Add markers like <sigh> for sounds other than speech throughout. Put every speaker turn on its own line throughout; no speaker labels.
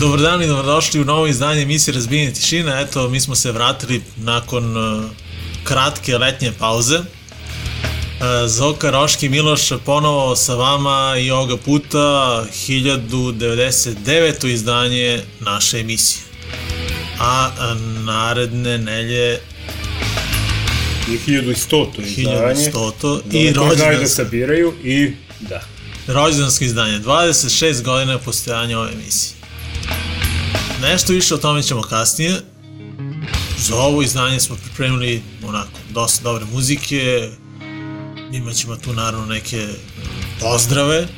Dobar dan i dobrodošli u novo izdanje emisije Razbijenje tišine. Eto, mi smo se vratili nakon uh, kratke letnje pauze. Uh, Zoka Roški Miloš ponovo sa vama i ovoga puta 1099. izdanje naše emisije. A uh, naredne nelje
I 1100 izdanje.
1100
I
i
rođendansko. znaju da sabiraju i da.
rođendansko izdanje. 26 godina postojanja ove emisije. Nešto više o tome ćemo kasnije. Za ovo izdanje smo pripremili onako dosta dobre muzike. Imaćemo tu naravno neke pozdrave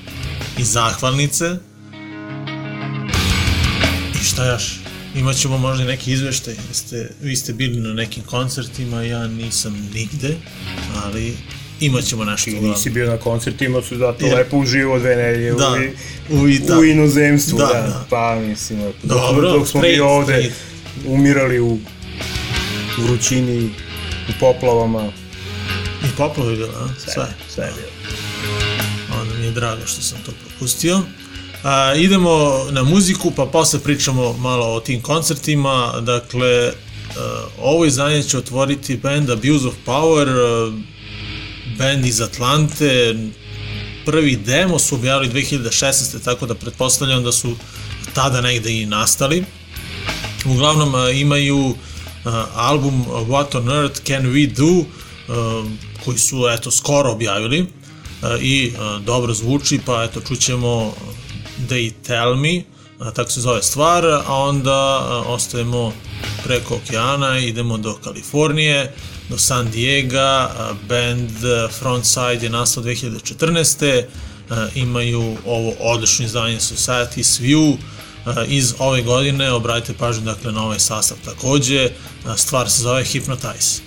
i zahvalnice. I šta još? Imaćemo možda i neki izveštaj. Jeste, vi ste bili na nekim koncertima, ja nisam nigde, ali imaćemo nešto.
Ti nisi bio na koncertima, su zato
Jer-
lepo uživo dve nedelje
Da,
u,
u Ita-
u inozemstvu.
Da,
Da,
da.
Pa mislim, dok,
Dobro,
dok smo
trade,
mi ovde
trade.
umirali u vrućini, u poplavama,
I poplava je bila, a? Sve.
sve je bilo.
Onda mi je drago što sam to propustio. A, idemo na muziku, pa posle pričamo malo o tim koncertima. Dakle, a, ovo izdanje će otvoriti band Abuse of Power, band iz Atlante. Prvi demo su objavili 2016. tako da pretpostavljam da su tada negde i nastali. Uglavnom imaju album What on Earth Can We Do koji su eto skoro objavili i dobro zvuči pa eto čućemo They Tell Me tako se zove stvar a onda ostajemo preko okeana idemo do Kalifornije do San Diego band Frontside je nastao 2014. a, imaju ovo odlično izdanje Society's View iz ove godine, obratite pažnju dakle na ovaj sastav takođe, stvar se zove Hypnotize.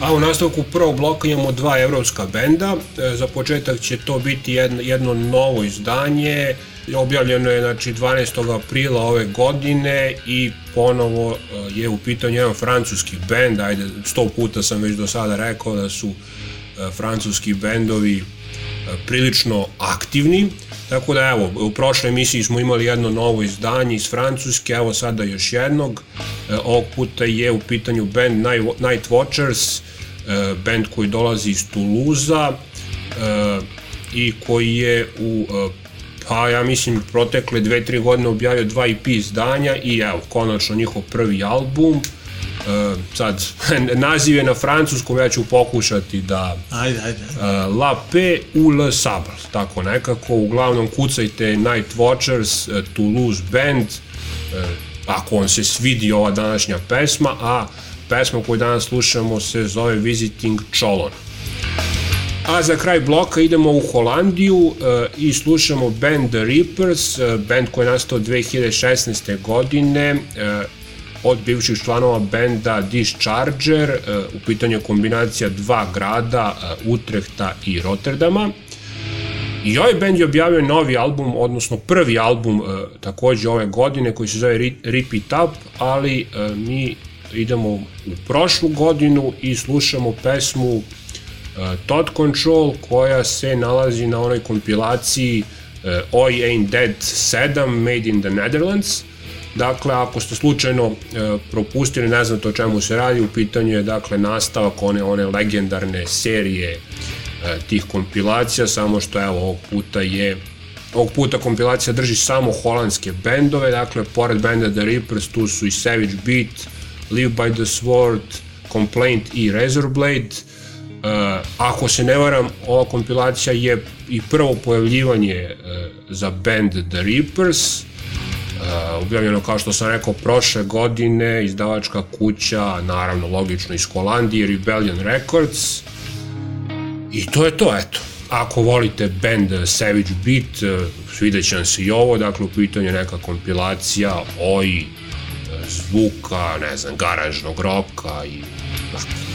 A u nastavku prvog bloka imamo dva evropska benda. E, Za početak će to biti jedno, jedno novo izdanje. Objavljeno je znači 12. aprila ove godine i ponovo e, je u pitanju jedan francuski bend. Ajde, sto puta sam već do sada rekao da su e, francuski bendovi e, prilično aktivni. Tako da evo, u prošloj emisiji smo imali jedno novo izdanje iz Francuske, evo sada još jednog. Ovog puta je u pitanju band Night Watchers, band koji dolazi iz Tuluza i koji je u pa ja mislim protekle dve, tri godine objavio dva EP izdanja i evo, konačno njihov prvi album. E, sad, <laughs> naziv je na francuskom, ja ću pokušati da
Ajde, ajde.
uh, La Paix ou Le Sable, tako nekako, uglavnom kucajte Night Watchers, uh, Toulouse Band, uh, ako vam se svidi ova današnja pesma, a pesma koju danas slušamo se zove Visiting Cholon. A za kraj bloka idemo u Holandiju uh, i slušamo band The Reapers, uh, band koji je nastao 2016. godine, uh, od bivših članova benda Discharger, uh, u pitanju je kombinacija dva grada, uh, Utrehta i Rotterdama. I ovaj band je objavio novi album, odnosno prvi album uh, takođe ove godine koji se zove Ri- Rip It Up, ali uh, mi idemo u prošlu godinu i slušamo pesmu uh, Thought Control koja se nalazi na onoj kompilaciji Oi Ain't Dead 7 Made in the Netherlands
Dakle, ako ste slučajno e, propustili, ne znate o čemu se radi, u pitanju je dakle nastavak one, one legendarne serije e, tih kompilacija, samo što evo ovog puta je Ovog puta kompilacija drži samo holandske bendove, dakle, pored benda The Reapers, tu su i Savage Beat, Live by the Sword, Complaint i Razorblade. Uh, ako se ne varam, ova kompilacija je i prvo pojavljivanje uh, za band The Reapers, uh, objavljeno kao što sam rekao prošle godine, izdavačka kuća, naravno logično iz Holandije, Rebellion Records. I to je to, eto ako volite band Savage Beat, eh, svidjet će vam se i ovo, dakle u pitanju neka kompilacija oj eh, zvuka, ne znam, garažnog roka i to.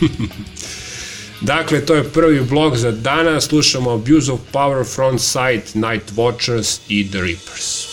<laughs> dakle, to je prvi blog za danas, slušamo Abuse of Power, Front Sight, Night Watchers i The Reapers.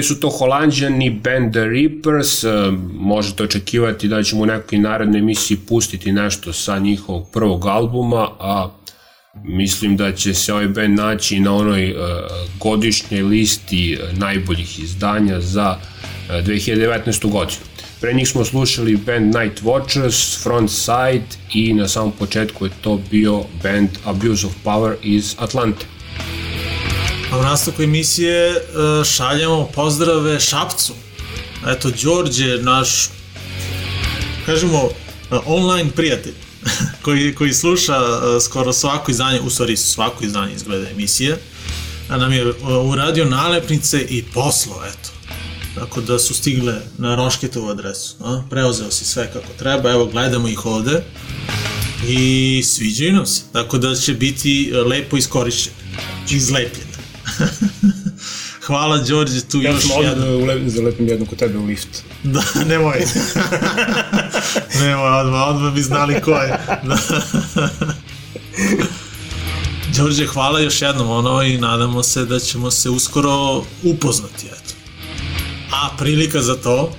Bili su to holandjani band The Reapers, e, možete očekivati da ćemo u nekoj narednoj emisiji pustiti nešto sa njihovog prvog albuma, a mislim da će se ovaj band naći na onoj uh, godišnjoj listi uh, najboljih izdanja za uh, 2019. godinu. Pre njih smo slušali band Night Watchers, Front Side i na samom početku je to bio band Abuse of Power iz Atlante.
A u nastavku emisije e, šaljemo pozdrave Šapcu. Eto, Đorđe naš, kažemo, e, online prijatelj <laughs> koji, koji sluša e, skoro svako izdanje, u stvari svako izdanje izgleda emisije, a nam je uradio nalepnice i poslo, eto. Tako da su stigle na Rošketovu adresu. A? Preozeo si sve kako treba, evo gledamo ih ovde i sviđaju nam se. Tako da će biti lepo iskorišćen, izlepljen. <laughs> Hvala Đorđe, tu
Ja
još
sam ovdje
jedan.
da ulep, zalepim jednu kod tebe u lift. <laughs>
Da, nemoj. <laughs> nemoj, odmah, odmah bi znali ko je. Da. Đorđe, hvala još jednom ono i nadamo se da ćemo se uskoro upoznati, eto. A prilika za to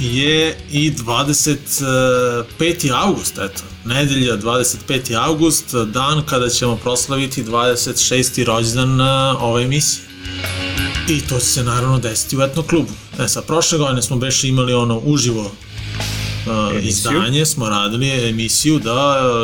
je i 25. august, eto. Nedelja 25. august, dan kada ćemo proslaviti 26. rođendan a, ove emisije. I to će se naravno desiti u etno klubu. E sad, prošle godine smo beše imali ono uživo uh, izdanje, smo radili emisiju, da,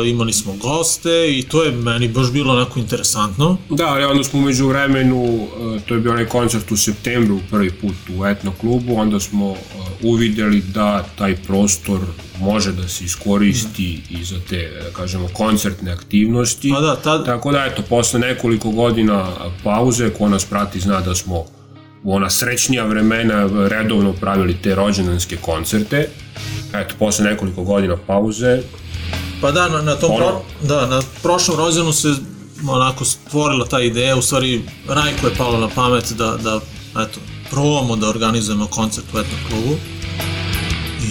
uh, imali smo goste i to je meni baš bilo onako interesantno.
Da, ali onda smo umeđu vremenu, e, to je bio onaj koncert u septembru prvi put u etno klubu, onda smo e, uvideli da taj prostor može da se iskoristi i za te, da kažemo, koncertne aktivnosti.
Pa da, tad-
Tako da, eto, posle nekoliko godina pauze, ko nas prati zna da smo u ona srećnija vremena redovno pravili te rođendanske koncerte. Eto, posle nekoliko godina pauze,
Pa da, na, na tom pro,
Ono.
da, na prošlom rođenu se onako stvorila ta ideja, u stvari Rajko je palo na pamet da, da eto, probamo da organizujemo koncert u etnom klubu.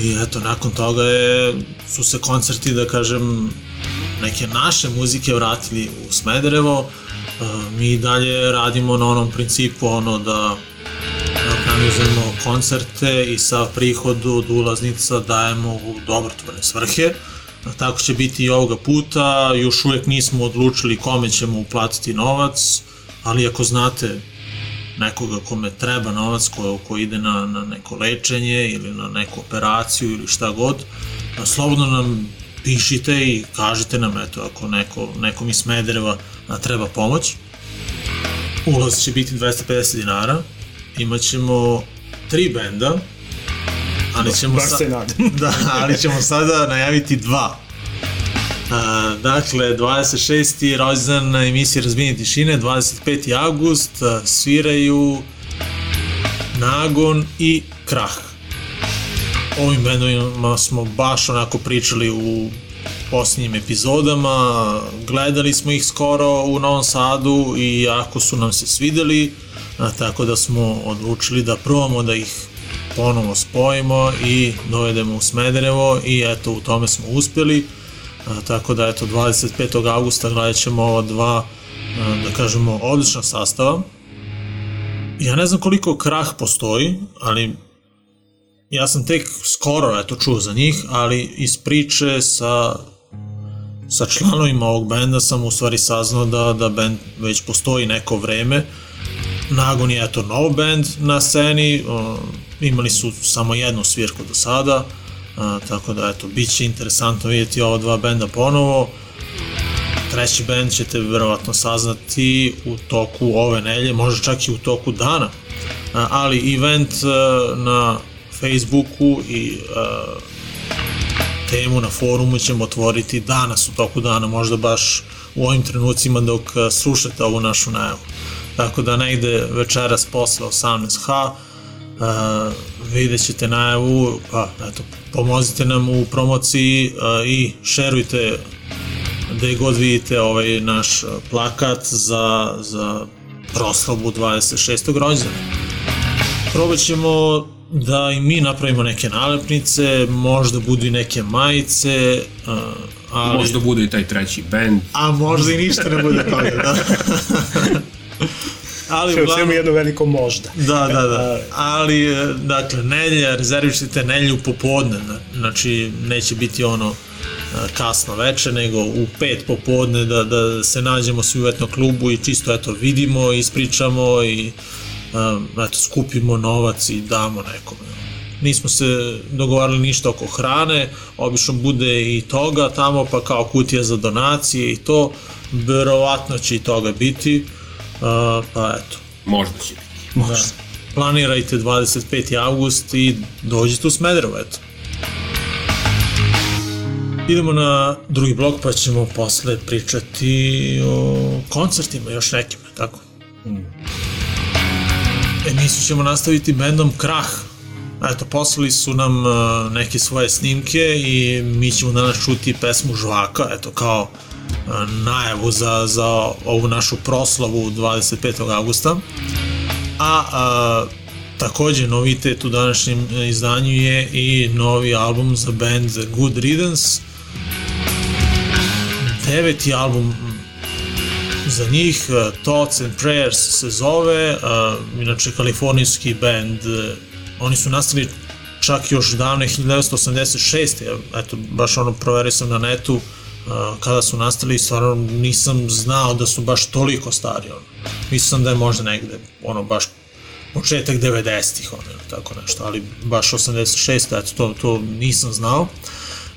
I eto, nakon toga je, su se koncerti, da kažem, neke naše muzike vratili u Smederevo. E, mi dalje radimo na onom principu, ono da organizujemo koncerte i sa prihodu od ulaznica dajemo u dobrotvorne svrhe. Tako će biti i ovoga puta, još uvek nismo odlučili kome ćemo uplatiti novac, ali ako znate nekoga kome treba novac ko, ko ide na, na neko lečenje ili na neku operaciju ili šta god, a slobodno nam pišite i kažite nam eto ako neko, nekom iz Smedereva treba pomoć. Ulaz će biti 250 dinara, imaćemo tri benda, ali ćemo sa-
se nadam. <laughs>
da, ali ćemo sada najaviti dva. A, dakle, 26. rođendan na emisiji Razbijenje tišine, 25. august, a, sviraju Nagon i Krah. Ovim bendovima smo baš onako pričali u posljednjim epizodama, gledali smo ih skoro u Novom Sadu i jako su nam se svideli, a, tako da smo odlučili da probamo da ih ponovo spojimo i dovedemo u Smederevo i eto u tome smo uspjeli. A, tako da eto 25. augusta gledat ćemo ova dva a, da kažemo odlična sastava. Ja ne znam koliko krah postoji, ali ja sam tek skoro eto čuo za njih, ali iz priče sa sa članovima ovog benda sam u stvari saznao da, da bend već postoji neko vreme. Nagon je eto nov band na sceni, imali su samo jednu svirku do sada, tako da eto, bit će interesantno vidjeti ova dva benda ponovo. Treći band ćete verovatno saznati u toku ove nelje, možda čak i u toku dana. Ali event a, na Facebooku i a, temu na forumu ćemo otvoriti danas u toku dana, možda baš u ovim trenucima dok a, slušate ovu našu najavu. Tako da negde večeras posle 18h uh, vidjet ćete najavu, pa eto, pomozite nam u promociji uh, i šerujte gde god vidite ovaj naš plakat za, za proslavu 26. rođendana. Probat ćemo da i mi napravimo neke nalepnice, možda budu i neke majice, ali...
možda bude i taj treći band.
A možda i ništa ne bude toga, da. <laughs> <laughs> ali
Sve u
uglavnom,
jedno veliko možda.
da, da, da, <laughs> ali, e, dakle, nelja, rezervišite nelju popodne, na- znači, neće biti ono e, kasno veče, nego u pet popodne da, da se nađemo svi u etno klubu i čisto, eto, vidimo, ispričamo i um, eto, skupimo novac i damo nekome. Nismo se dogovarali ništa oko hrane, obično bude i toga tamo, pa kao kutija za donacije i to, verovatno će i toga biti, uh, pa eto.
Možda će biti.
Možda.
Planirajte 25. august i dođite u Smederevo, eto. Idemo na drugi blok pa ćemo posle pričati o koncertima, još nekim, tako? Emisiju ćemo nastaviti bendom Krah. Eto, poslali su nam uh, neke svoje snimke i mi ćemo danas čuti pesmu Žvaka, eto, kao uh, najavu za, za ovu našu proslavu 25. augusta. A, a takođe novitet u današnjem e, izdanju je i novi album za band Good Riddance. Deveti album za njih, uh, Thoughts and Prayers se zove, uh, inače kalifornijski band, uh, oni su nastali čak još davne 1986. Eto, baš ono proverio sam na netu kada su nastali stvarno nisam znao da su baš toliko stari. Ono. Mislim da je možda negde, ono, baš početak 90-ih, ono, ili tako nešto, ali baš 86. Eto, to, to nisam znao.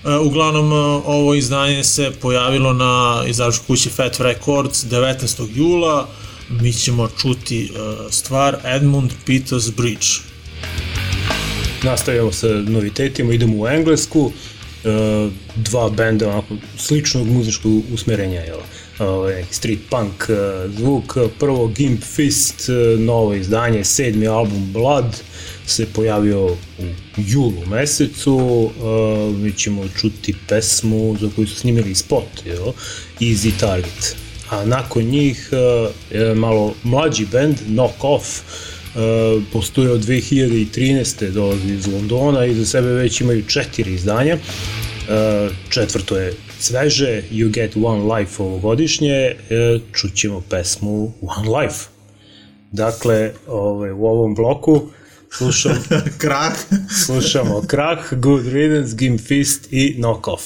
E, uglavnom, e, ovo izdanje se pojavilo na izdavačkoj kući Fat Records 19. jula. Mi ćemo čuti e, stvar Edmund Peters Bridge.
Nastavljamo sa novitetima, idemo u Englesku, e, dva benda onako sličnog muzičkog usmerenja, jel? Neki street punk e, zvuk, prvo Gimp Fist, novo izdanje, sedmi album Blood, se pojavio u julu mesecu, mi ćemo čuti pesmu za koju su snimili spot, jel? Easy Target. A nakon njih e, malo mlađi band, Knock Off, Uh, postoje od 2013. dolazi iz Londona i za sebe već imaju četiri izdanja. Uh, četvrto je sveže, You Get One Life ovogodišnje, uh, čućemo pesmu One Life. Dakle, ovaj, u ovom bloku slušam, <laughs>
Krah.
slušamo Krah, Good Riddance, Gimp Fist i Knock Off.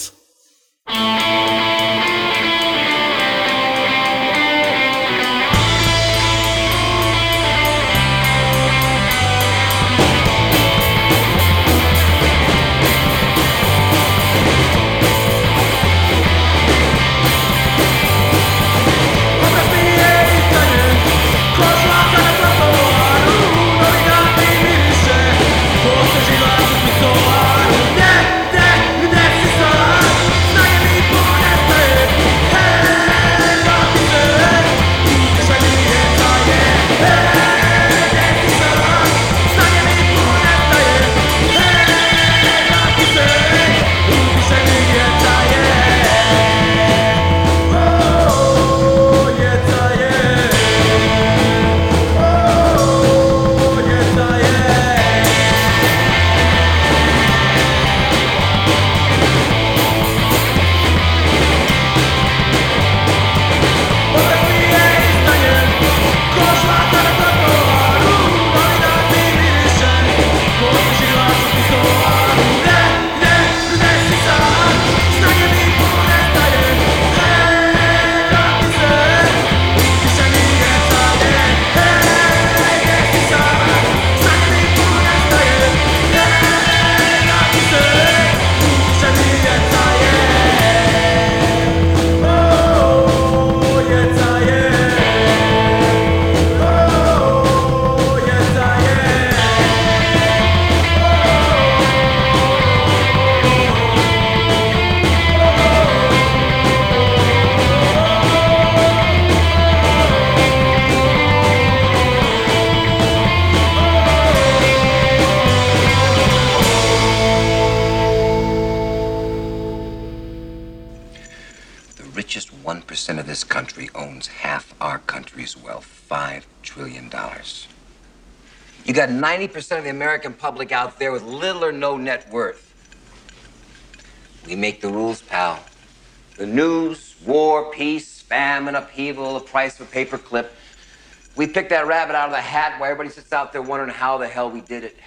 90% of the American public out there with little or no net worth. We make the rules, pal. The news, war, peace, famine, upheaval, the price of a paperclip.
We pick that rabbit out of the hat while everybody sits out there wondering how the hell we did it.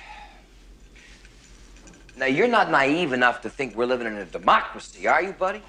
Now, you're not naive enough to think we're living in a democracy, are you, buddy?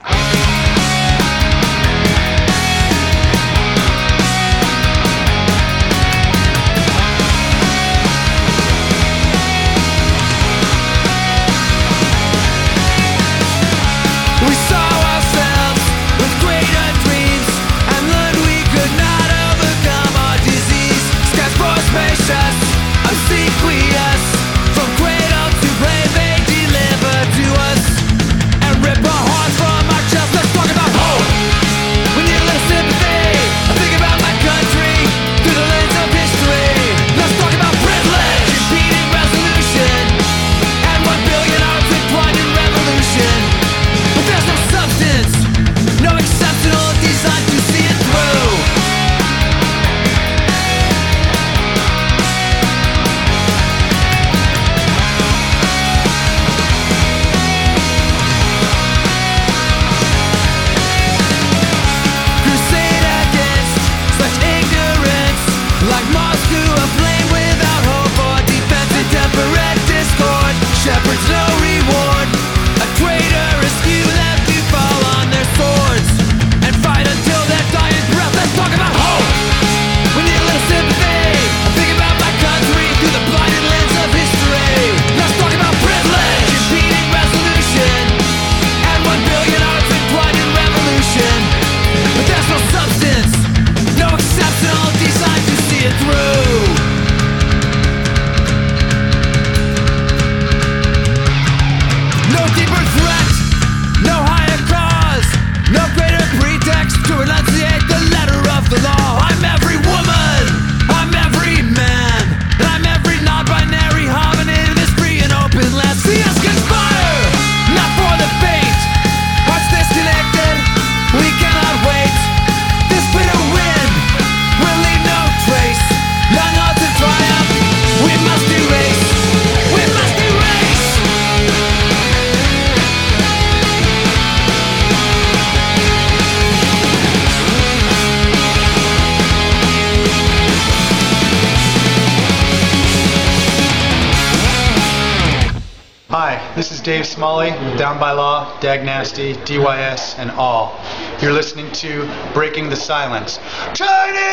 DYS, and all. You're listening to Breaking the Silence.
Chinese!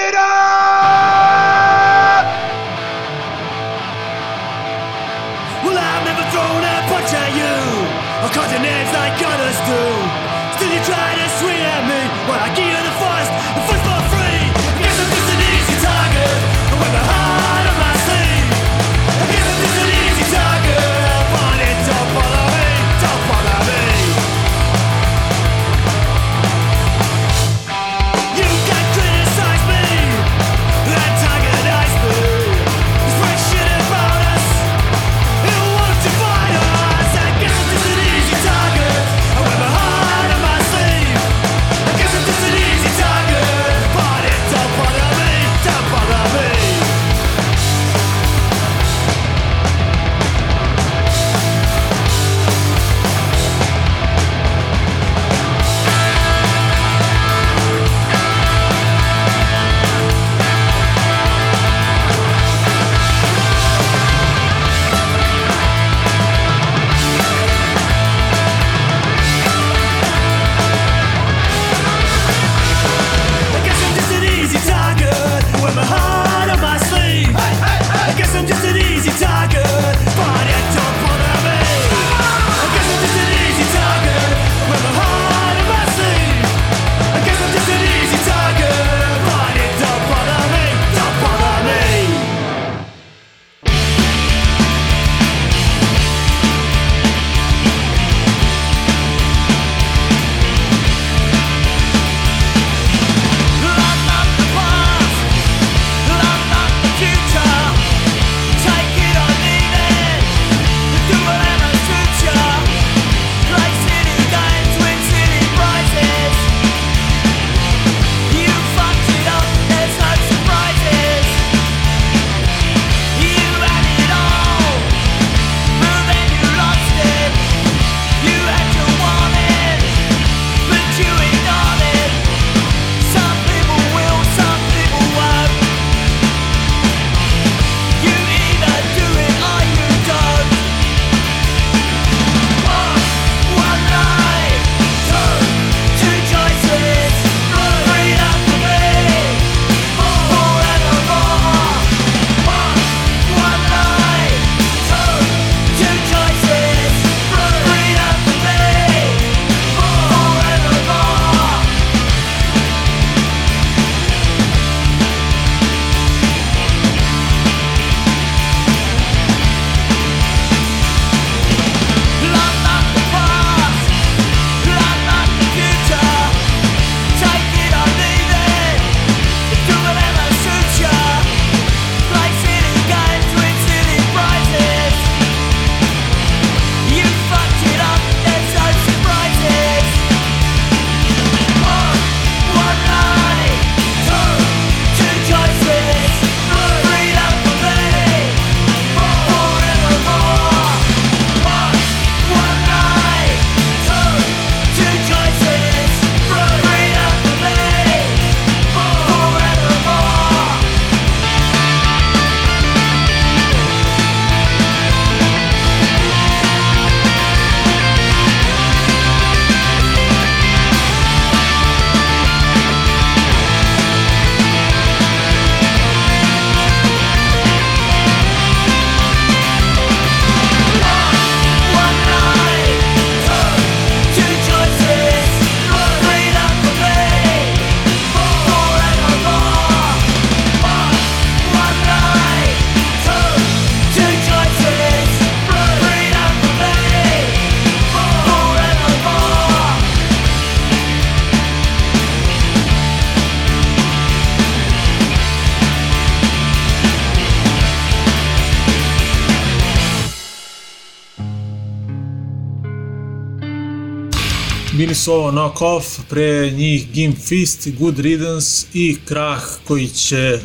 Knock Off, pre njih Gimp Fist, Good Riddance i Krah koji će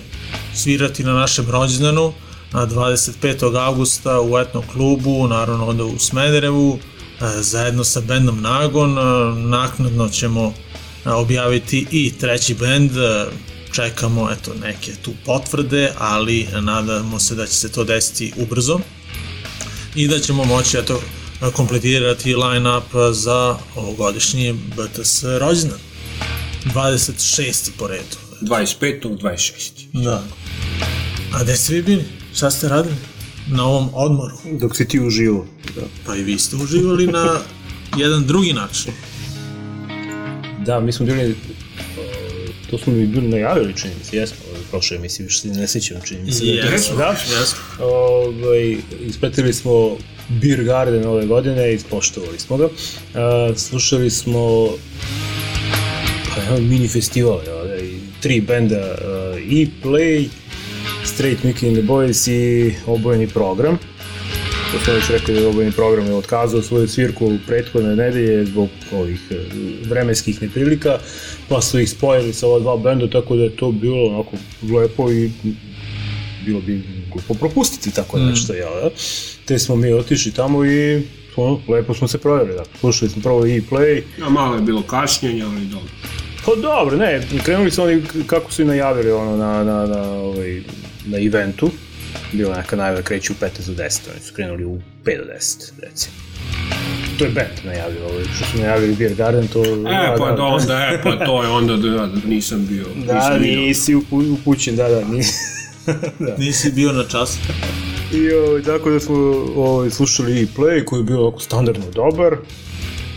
svirati na našem rođendanu na 25. augusta u etnom klubu, naravno onda u Smederevu, e, zajedno sa bendom Nagon. E, Naknadno ćemo e, objaviti i treći bend, čekamo eto neke tu potvrde, ali nadamo se da će se to desiti ubrzo i da ćemo moći eto kompletirati line-up za ovogodišnji BTS rođendan. 26. po redu.
25. 26.
Da. A gde ste vi bili? Šta ste radili? Na ovom odmoru?
Dok si ti uživo. Da.
Pa i vi ste uživali na jedan drugi način.
Da, mi smo bili, to smo mi bili najavili, čini mi se, jesmo, u prošloj emisiji, više se ne sjećam, čini mi se. da je to-
Jesmo,
da.
jesmo.
Ovaj, ispratili smo Beer Garden ove godine, ispoštovali smo ga. Uh, slušali smo pa, mini festival, ja, i tri benda, uh, E-Play, Straight Mickey and the Boys i obojeni program. To sam već rekao da je obojeni program je otkazao svoju svirku u prethodne nedelje zbog ovih e, vremenskih neprilika, pa su ih spojili sa ova dva benda, tako da je to bilo onako lepo i bilo bi glupo propustiti tako nešto, jel da? Te smo mi otišli tamo i ono, lepo smo se provjerili, da. Slušali smo prvo e-play,
A malo je bilo kašnjenja, ali dobro.
pa dobro, ne, krenuli su oni kako su i najavili ono na, na, na, ovaj, na eventu, bila neka najava kreće u 15 do 10, oni su krenuli u 5 do 10, recimo. To je band najavio, ovaj, što su najavili Beer Garden, to...
E, pa da, onda, e, pa to je onda da ja nisam bio.
Da,
nisam
nisi upu- upućen, da, da, nisi. <laughs>
Nisi bio na času.
I ovaj, tako da smo ovaj, slušali i play koji je bio ovako standardno dobar.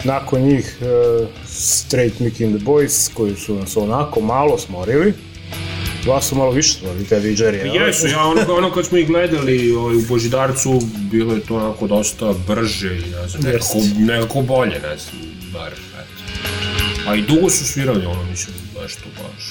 Nakon njih uh, Straight Mickey and the Boys koji su nas onako malo smorili. Dva su malo više smorili, tebi i Jerry. jel?
Jesu, ja ono, ono kad smo ih gledali ovaj, u Božidarcu, bilo je to onako dosta brže i ne znam, nekako, nekako bolje, ne znam, bar, eto. A i dugo su svirali, ono, mislim, nešto baš,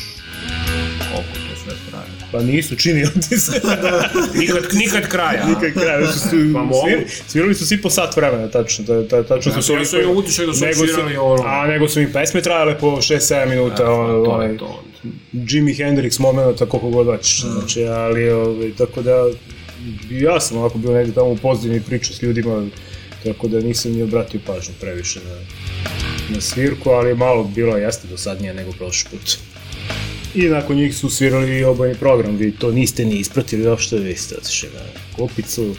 koliko sve traje.
Pa nisu, činio ti se. <laughs>
Nikad, nikad kraja.
Nikad kraja, su, su,
Pa mogu.
svirali, svirali su svi po sat vremena, tačno, ta, ta, tačno
Ja
su
sam- ja sam imao utisak da su svirali ono-
A nego su im pesme trajale po 6-7 minuta,
Pa,
ono,
to
onaj,
je to.
Jimi Hendrix momenta koliko god hoćeš, znači, ali, ovaj, tako da, ja sam ovako bio negdje tamo u pozadini pričao s ljudima, tako da nisam ni obratio pažnju previše na, na svirku, ali malo bilo jeste dosadnije nego prošli put. I nakon njih su svirali i obojni program, vi to niste ni ispratili uopšte, vi ste otišli na kopicu.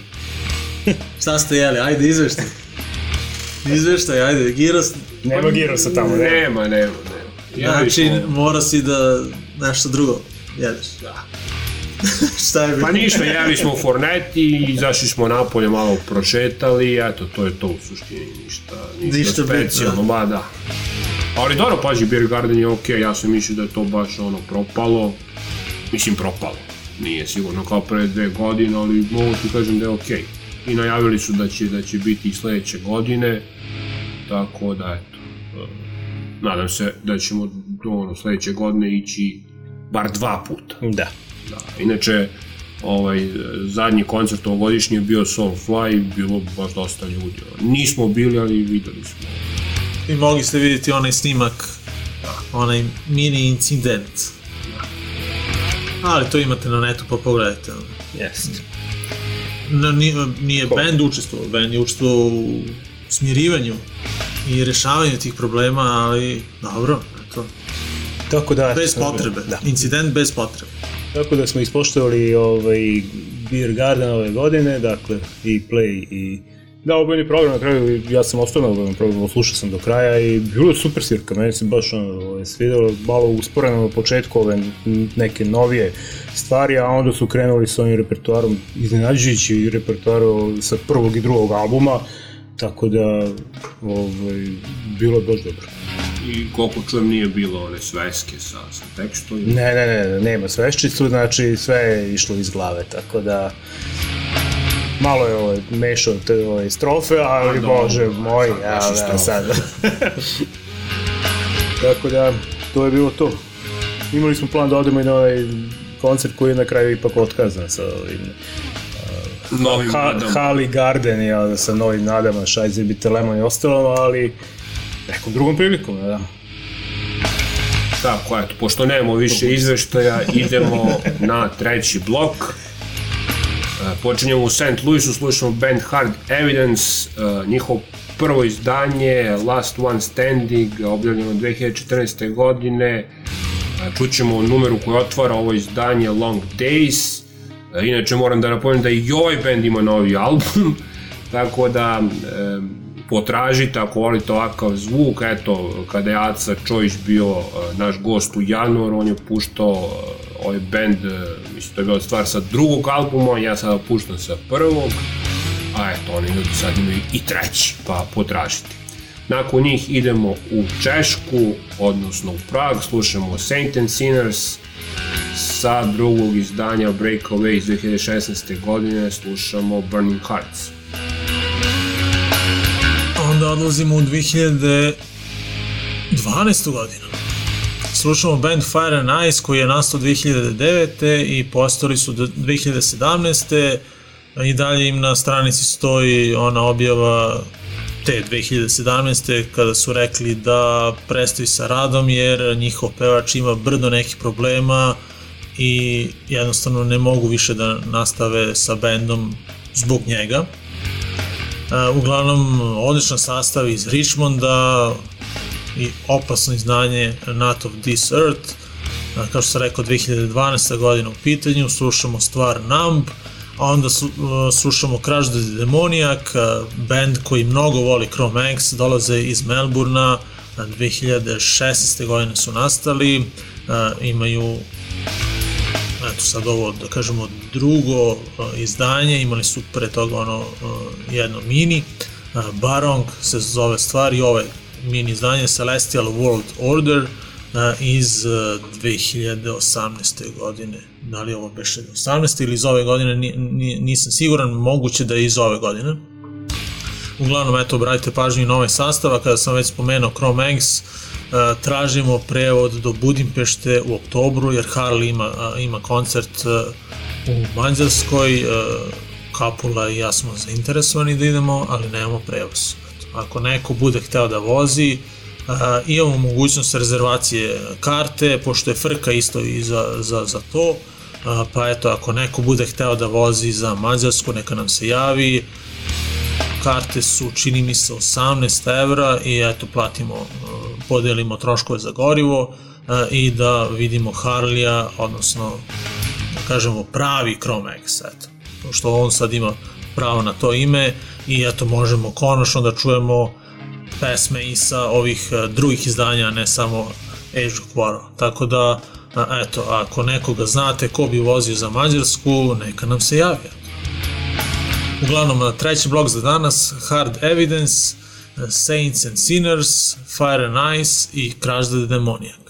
<laughs>
Šta ste jeli? Ajde, izveštaj. Izveštaj, ajde, giros.
Nema girosa tamo, ne.
Nema, nema, nema. Jeli
Znači, mora si da nešto drugo jedeš. Da. <laughs> Šta je bilo?
Pa ništa, jeli smo u Forneti, izašli smo napolje, malo prošetali, eto, to je to u suštini, ništa, ništa,
Ništa
specijalno, ma da. Ali dobro, paži, Beer Garden je okej, ja sam mislio da je to baš ono propalo, mislim propalo, nije sigurno kao pre dve godine, ali mogu ti kažem da je okej. I najavili su da će, da će biti i sledeće godine, tako da eto, e, nadam se da ćemo do ono, sledeće godine ići bar dva puta.
Da.
Da, inače, ovaj, zadnji koncert ovogodišnji je bio Soulfly, bilo baš dosta ljudi. Nismo bili, ali videli smo.
I mogli ste vidjeti onaj snimak, onaj mini incident. Ali to imate na netu pa pogledajte.
Jeste.
Na, nije, nije band učestvovao, band je učestvovao u smirivanju i rešavanju tih problema, ali dobro, eto,
Tako da...
bez potrebe,
Da.
incident bez potrebe.
Tako da smo ispoštovali ovaj Beer Garden ove godine, dakle i Play i da, obojni program na kraju, ja sam ostao na obojnom programu, slušao sam do kraja i bilo je super svirka, meni se baš ono, ovaj, svidelo, malo usporeno na početku ove neke novije stvari, a onda su krenuli sa ovim repertoarom, iznenađujući repertoaru sa prvog i drugog albuma, tako da ovaj, bilo je baš dobro.
I koliko čujem nije bilo one sveske sa, sa tekstom.
Ne, ne, ne, nema sveščicu, znači sve je išlo iz glave, tako da malo je ovaj, mešao te ovaj, strofe, ali
dobro,
bože moj, ja,
strofe.
sad. <laughs> tako da, to je bilo to. Imali smo plan da odemo i na ovaj koncert koji je na kraju ipak otkazan sa ovim
Novim
ha,
nadam.
Hali Garden, ja, sa novim nadama, Šajze, Bite Lemon i ostalo, ali nekom drugom prilikom, da.
Tako, eto, pošto nemamo više izveštaja, idemo na treći blok. E, Počinjemo u St. Louisu, slušamo band Hard Evidence, e, njihov prvo izdanje, Last One Standing, objavljeno 2014. godine. E, Čućemo numeru koja otvara ovo izdanje Long Days. Inače moram da napomenem da i ovaj band ima novi album, <laughs> tako da potražite ako volite ovakav zvuk, eto, kada je Aca Čojić bio naš gost u januaru, on je puštao ovaj band, e, mislim, to je bila stvar sa drugog albuma, ja sada puštam sa prvog, a eto, oni ljudi sad imaju i treći, pa potražite. Nakon njih idemo u Češku, odnosno u Prag, slušamo Saint and Sinners, sa drugog izdanja Breakaway iz 2016. godine slušamo Burning Hearts.
Onda odlazimo u 2012. godinu. Slušamo band Fire and Ice koji je nastao 2009. i postali su do 2017. I dalje im na stranici stoji ona objava te 2017. kada su rekli da prestaju sa radom jer njihov pevač ima brdo nekih problema i jednostavno ne mogu više da nastave sa bendom zbog njega. Uglavnom, odličan sastav iz Richmonda i opasno izdanje Not of This Earth. Kao što sam rekao, 2012. godina u pitanju, slušamo stvar Numb, a onda su, uh, slušamo Crash the Demoniac, band koji mnogo voli Chrome X, dolaze iz Melburna, uh, 2016. godine su nastali, imaju eto sad ovo da kažemo drugo izdanje, imali su pre toga ono jedno mini, Barong se zove stvar i ovaj mini izdanje Celestial World Order uh, iz uh, 2018. godine. Da li ovo beše 18. ili iz ove godine, ni, ni, nisam siguran, moguće da je iz ove godine. Uglavnom, eto, obratite pažnju na ovaj sastav, a kada sam već spomenuo Chrome Eggs, Uh, tražimo prevod do Budimpešte u oktobru jer Harley ima, ima koncert u Mađarskoj Kapula i ja smo zainteresovani da idemo, ali nemamo prevoz. Ako neko bude hteo da vozi, imamo mogućnost rezervacije karte, pošto je frka isto i za, za, za to, pa eto, ako neko bude hteo da vozi za Mađarsku, neka nam se javi, karte su čini mi se 18 evra i eto platimo podelimo troškove za gorivo e, i da vidimo Harlija, odnosno da kažemo pravi Chrome X, eto. Pošto on sad ima pravo na to ime i eto možemo konačno da čujemo pesme i sa ovih e, drugih izdanja, ne samo Age of War. Tako da, e, eto, ako nekoga znate ko bi vozio za Mađarsku, neka nam se javi. Uglavnom, treći blok za danas, Hard Evidence, Saints and Sinners, Fire and Ice i Crash the Demoniac.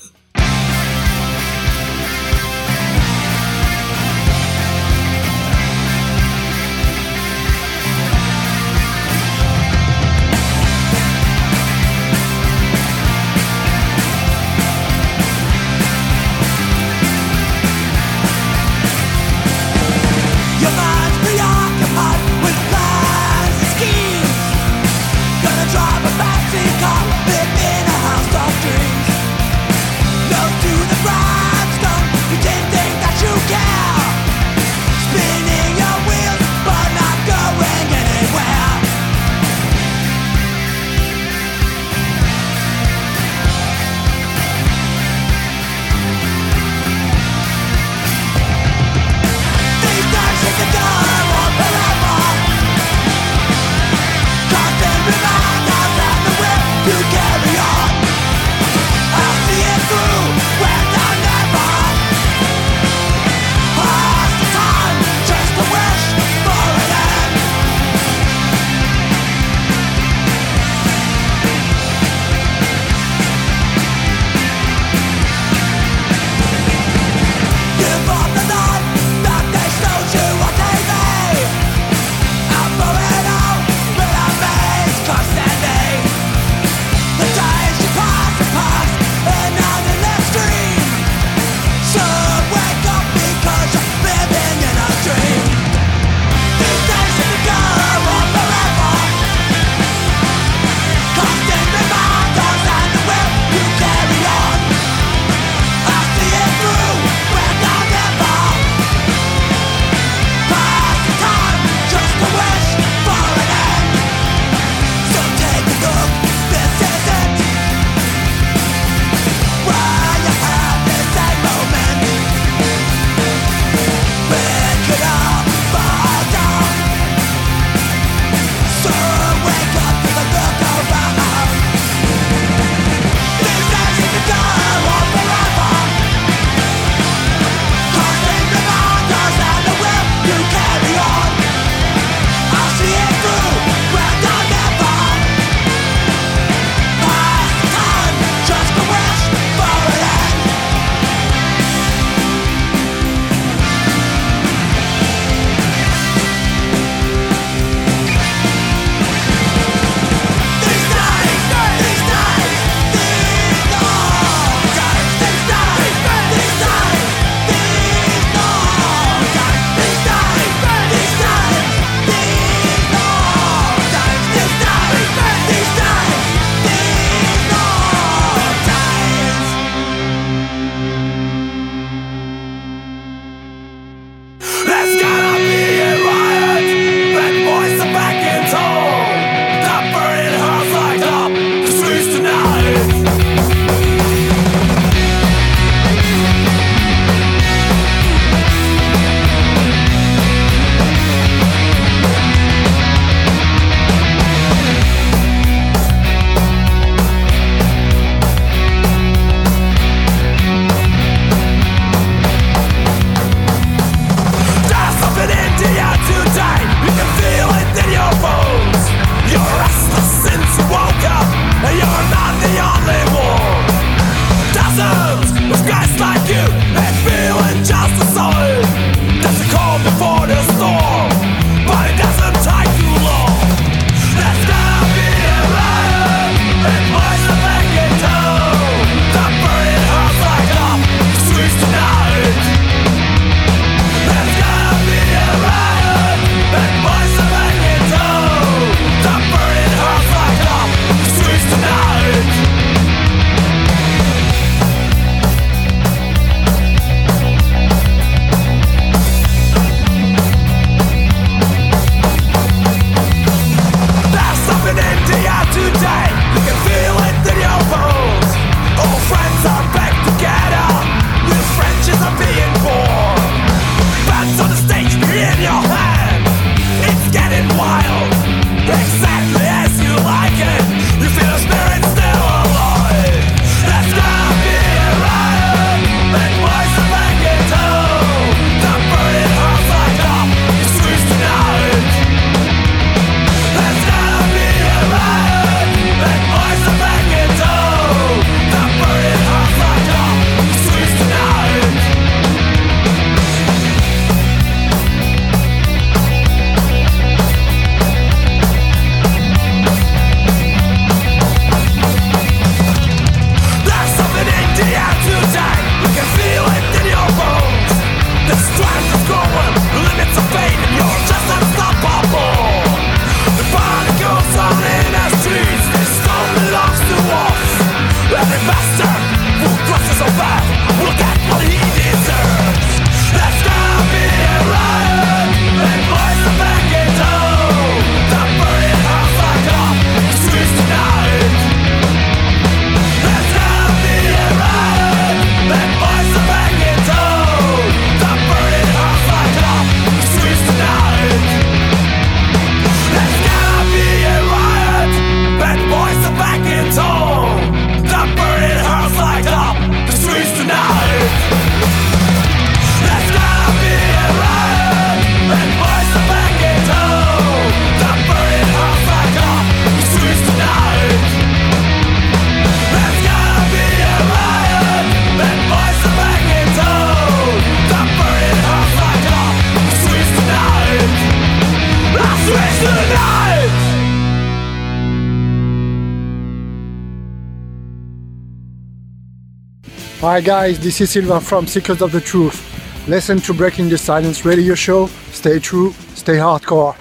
Hi guys, this is Silva from Seekers of the Truth. Listen to Breaking the Silence radio show. Stay true, stay hardcore.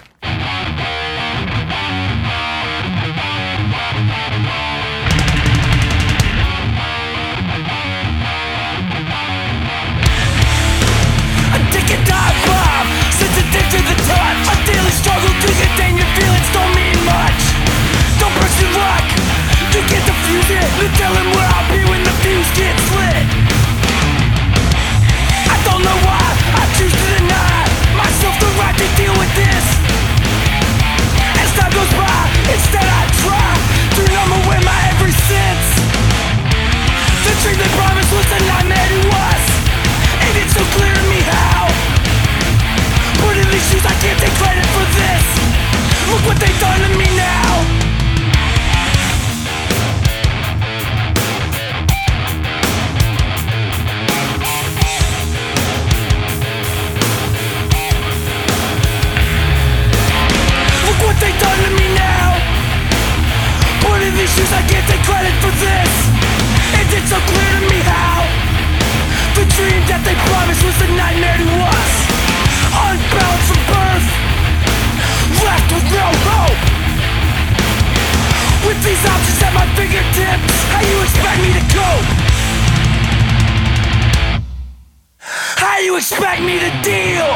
you expect me to deal?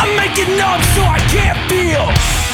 I'm making numb so I can't feel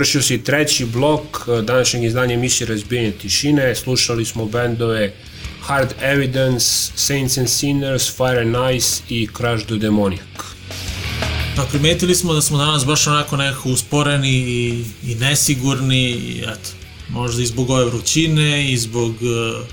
Završio se i treći blok e, današnjeg izdanja emisije Razbijenje tišine. Slušali smo bendove Hard Evidence, Saints and Sinners, Fire and Ice i Crash the Demoniac.
Pa primetili smo da smo danas baš onako nekako usporeni i, i nesigurni i eto, možda i zbog ove vrućine i zbog uh,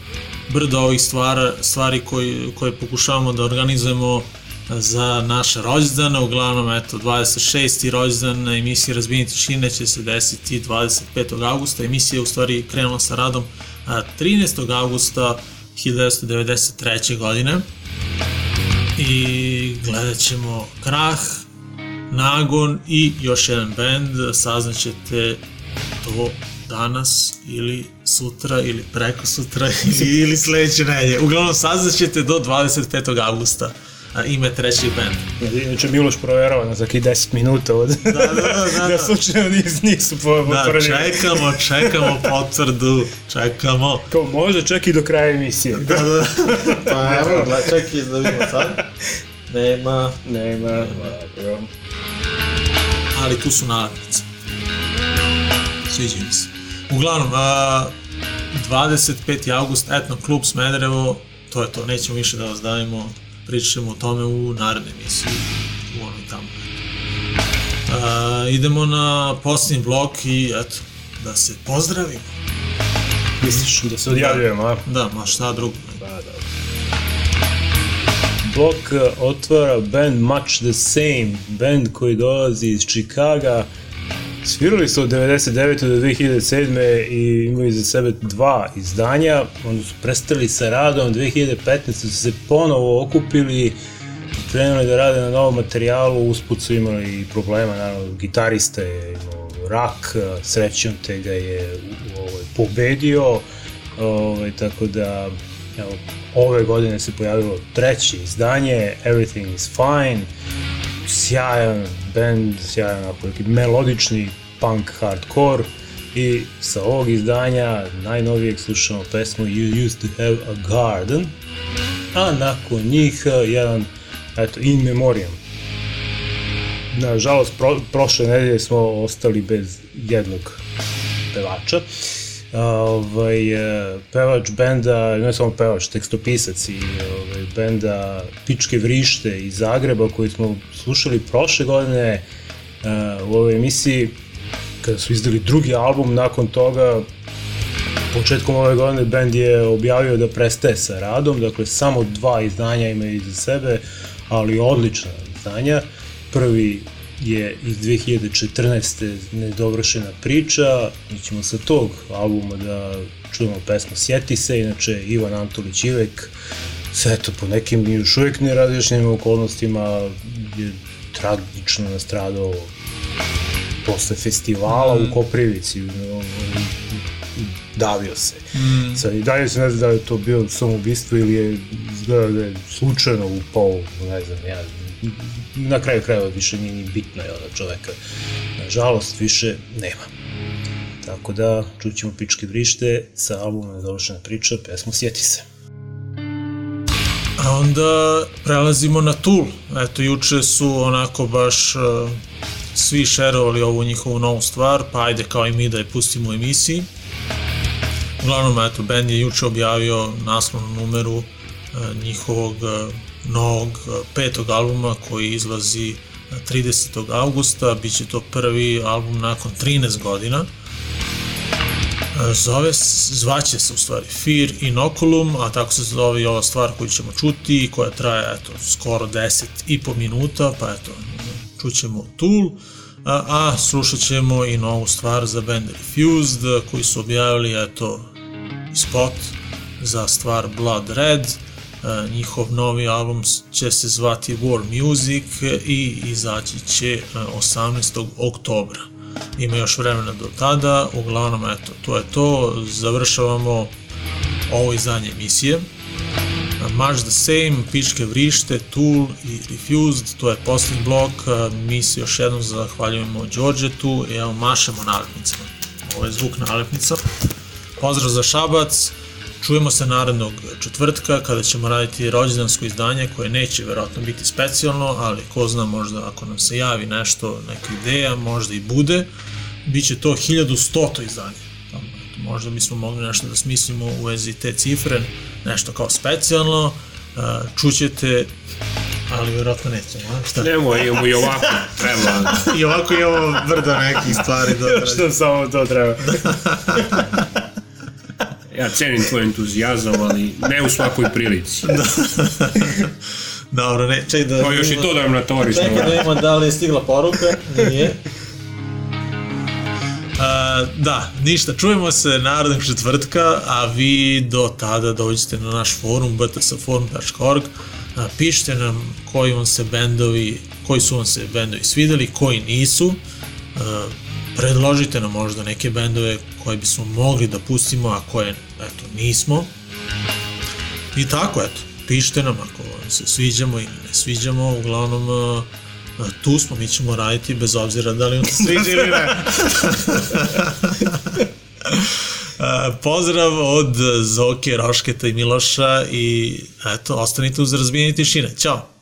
brda ovih stvara, stvari koji, koje pokušavamo da organizujemo za naše rođendane, uglavnom eto 26. rođendan na emisiji Razbijenje tišine će se desiti 25. augusta, emisija je u stvari krenula sa radom a, 13. augusta 1993. godine i gledat ćemo Krah, Nagon i još jedan band, saznaćete to danas ili sutra ili preko sutra <laughs> ili, ili sledeće nedelje. Uglavnom saznaćete do 25. augusta a, ime trećeg benda.
Inače Miloš proverava na zakih 10 minuta od... Da,
da, da. da, <laughs>
da slučajno nis, nisu po,
da, čekamo, čekamo <laughs> potvrdu, čekamo.
Kao može čak i do kraja emisije.
Da, da. Pa evo, gled, čekaj da vidimo sad. Nema.
Nema. Dobro.
Ali tu su nalepnice. Sviđa mi se. Uglavnom, a, 25. august, Etno klub Smederevo, to je to, nećemo više da vas davimo pričat ćemo o tome u narednoj emisiji, u onoj tamo. Uh, idemo na posljednji blok i eto, da se pozdravimo.
Misliš da se odjavljujemo, a?
Da, ma šta drugo.
Da, da. Blok otvara band Much the Same, band koji dolazi iz Chicaga, Svirali su od 99. do 2007. i imaju za sebe dva izdanja, onda su prestali sa radom, 2015. su se ponovo okupili, krenuli da rade na novom materijalu, usput su imali problema, naravno, gitarista je imao rak, srećom te ga je ovaj, pobedio, ovaj, tako da evo, ove godine se pojavilo treće izdanje, Everything is Fine, sjajan band, sjajan onako melodični punk hardcore i sa ovog izdanja najnovijeg slušamo pesmu You Used to Have a Garden a nakon njih jedan eto, In Memoriam. Nažalost pro, prošle nedelje smo ostali bez jednog pevača ovaj, pevač benda, ne samo pevač, tekstopisac i ovaj, benda Pičke vrište iz Zagreba koji smo slušali prošle godine uh, u ovoj emisiji kada su izdali drugi album nakon toga početkom ove godine band je objavio da prestaje sa radom, dakle samo dva izdanja imaju iza sebe, ali odlična izdanja. Prvi je iz 2014. nedovršena priča, mi ćemo sa tog albuma da čujemo pesmu Sjeti se, inače Ivan Antolić Ivek, sve to po nekim još uvijek nerazličnim okolnostima je tragično nastradao posle festivala mm. u Koprivici, davio se. Mm. Sad, i dalje se ne zna da je to bio samoubistvo ili je izgleda da je slučajno upao, ne znam, ja, na kraju krajeva više nije ni bitno je da čoveka. Nažalost, više nema. Tako da, čućemo Pičke vrište sa albumom Nedovršena priča, pesmu Sjeti se.
A onda prelazimo na Tool. Eto, juče su onako baš uh, svi šerovali ovu njihovu novu stvar, pa ajde kao i mi da je pustimo u emisiji. Uglavnom, eto, band je juče objavio naslovnu numeru uh, njihovog uh, novog uh, petog albuma koji izlazi 30. augusta, bit će to prvi album nakon 13 godina. Zove, zvaće se u stvari Fear Inoculum, a tako se zove i ova stvar koju ćemo čuti, koja traje eto, skoro 10 i po minuta, pa eto, čućemo Tool, a, a slušat ćemo i novu stvar za band Refused, koji su objavili eto, spot za stvar Blood Red, njihov novi album će se zvati War Music i izaći će 18. oktobra. Ima još vremena do tada, uglavnom eto, to je to, završavamo ovo izdanje emisije. Much the Same, Pičke vrište, Tool i Refused, to je posljednji blok, mi se još jednom zahvaljujemo Đorđetu i evo mašemo nalepnicama. Ovo je zvuk nalepnica. Pozdrav za Šabac, čujemo se narednog četvrtka kada ćemo raditi rođendansko izdanje koje neće verovatno biti specijalno, ali ko zna možda ako nam se javi nešto, neka ideja, možda i bude.
Biće to 1100. izdanje. Tamo, eto, možda bismo mogli nešto da smislimo u vezi te cifre, nešto kao specijalno. Uh, čućete, ali vjerojatno nećemo, a? Šta?
Nemoj, imamo i ovako, treba.
I ovako imamo brdo nekih stvari da <laughs>
Što samo to treba? <laughs>
Ja cenim tvoj entuzijazam, ali ne u svakoj prilici.
Dobro, ne, čekaj da...
Pa još i to da nam natoriš.
Čekaj da vidimo da li je stigla poruka. Nije. <laughs> A, da, ništa, čujemo se narednog četvrtka, a vi do tada dođete na naš forum btsforum.org, a, pišite nam koji vam se bendovi, koji su vam se bendovi svideli, koji nisu, a, predložite nam možda neke bendove koje bismo mogli da pustimo, a koje, eto, nismo. I tako, eto, pišite nam ako vam se sviđamo ili ne sviđamo, uglavnom a, tu smo, mi ćemo raditi bez obzira da li vam se sviđa ili ne. A, <laughs> Pozdrav od Zoke, Rošketa i Miloša i eto, ostanite uz razbijenje tišine. Ćao!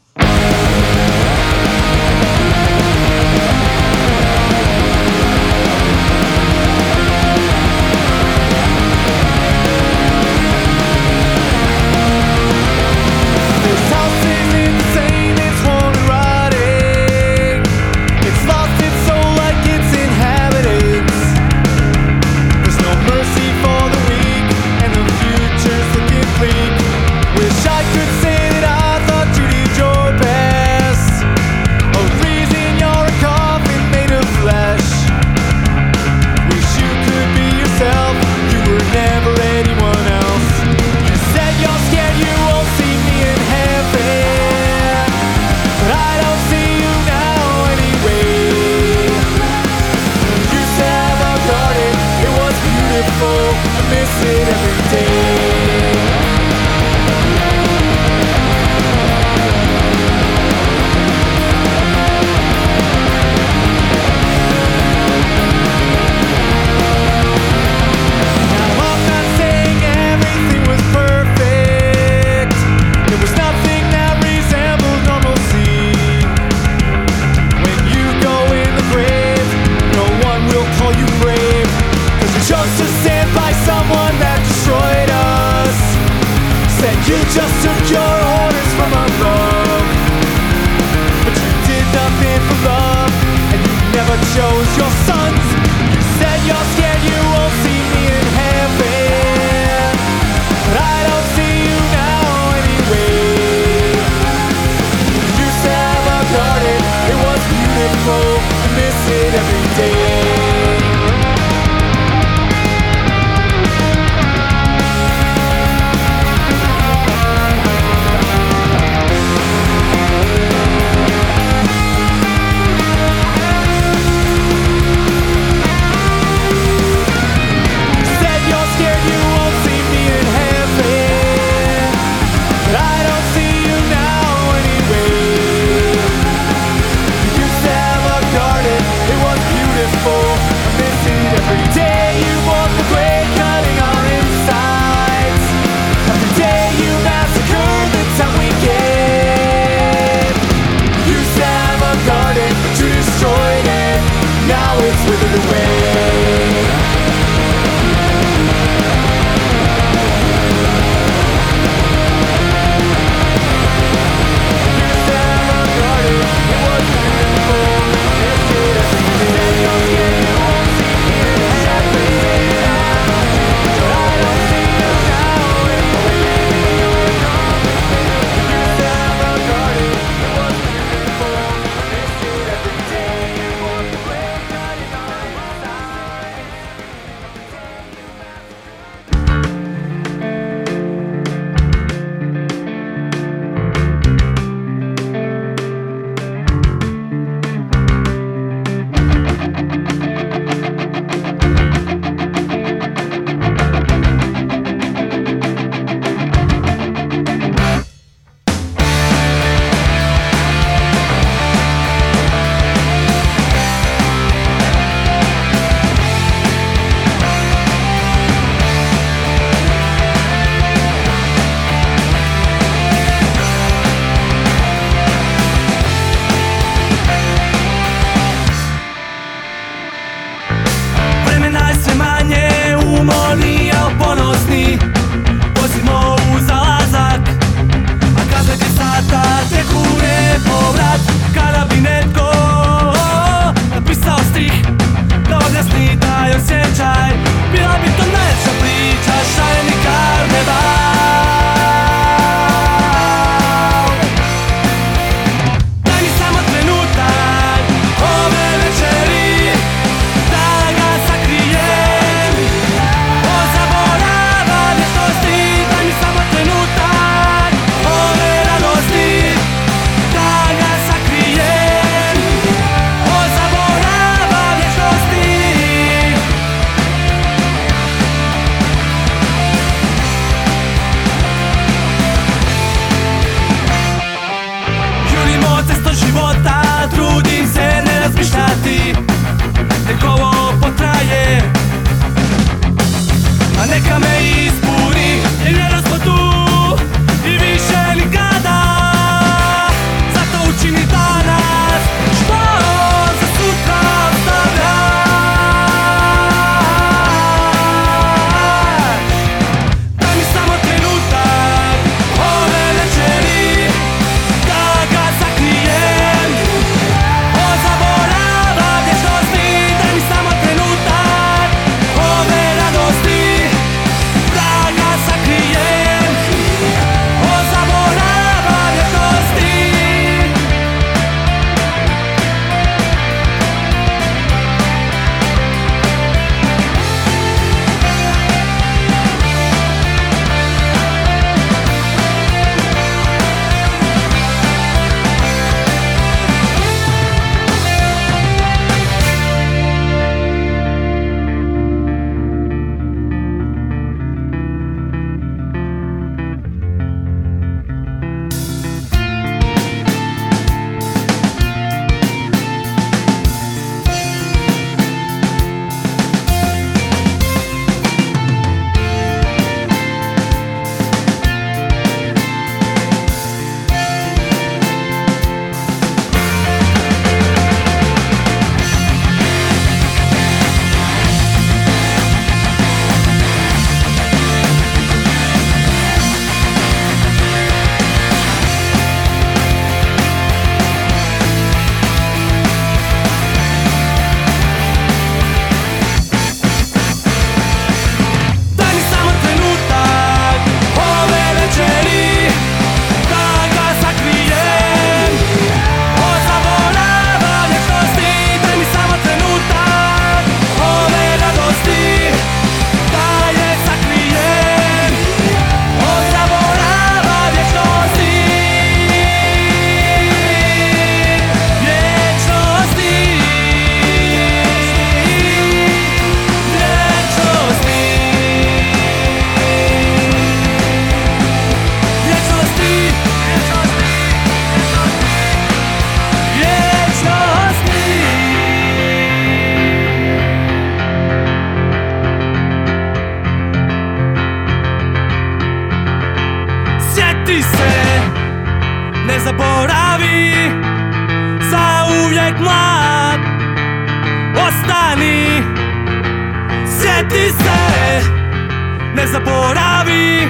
Ne zaboravi.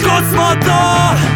Tko smo to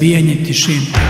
Razbijanje tišine.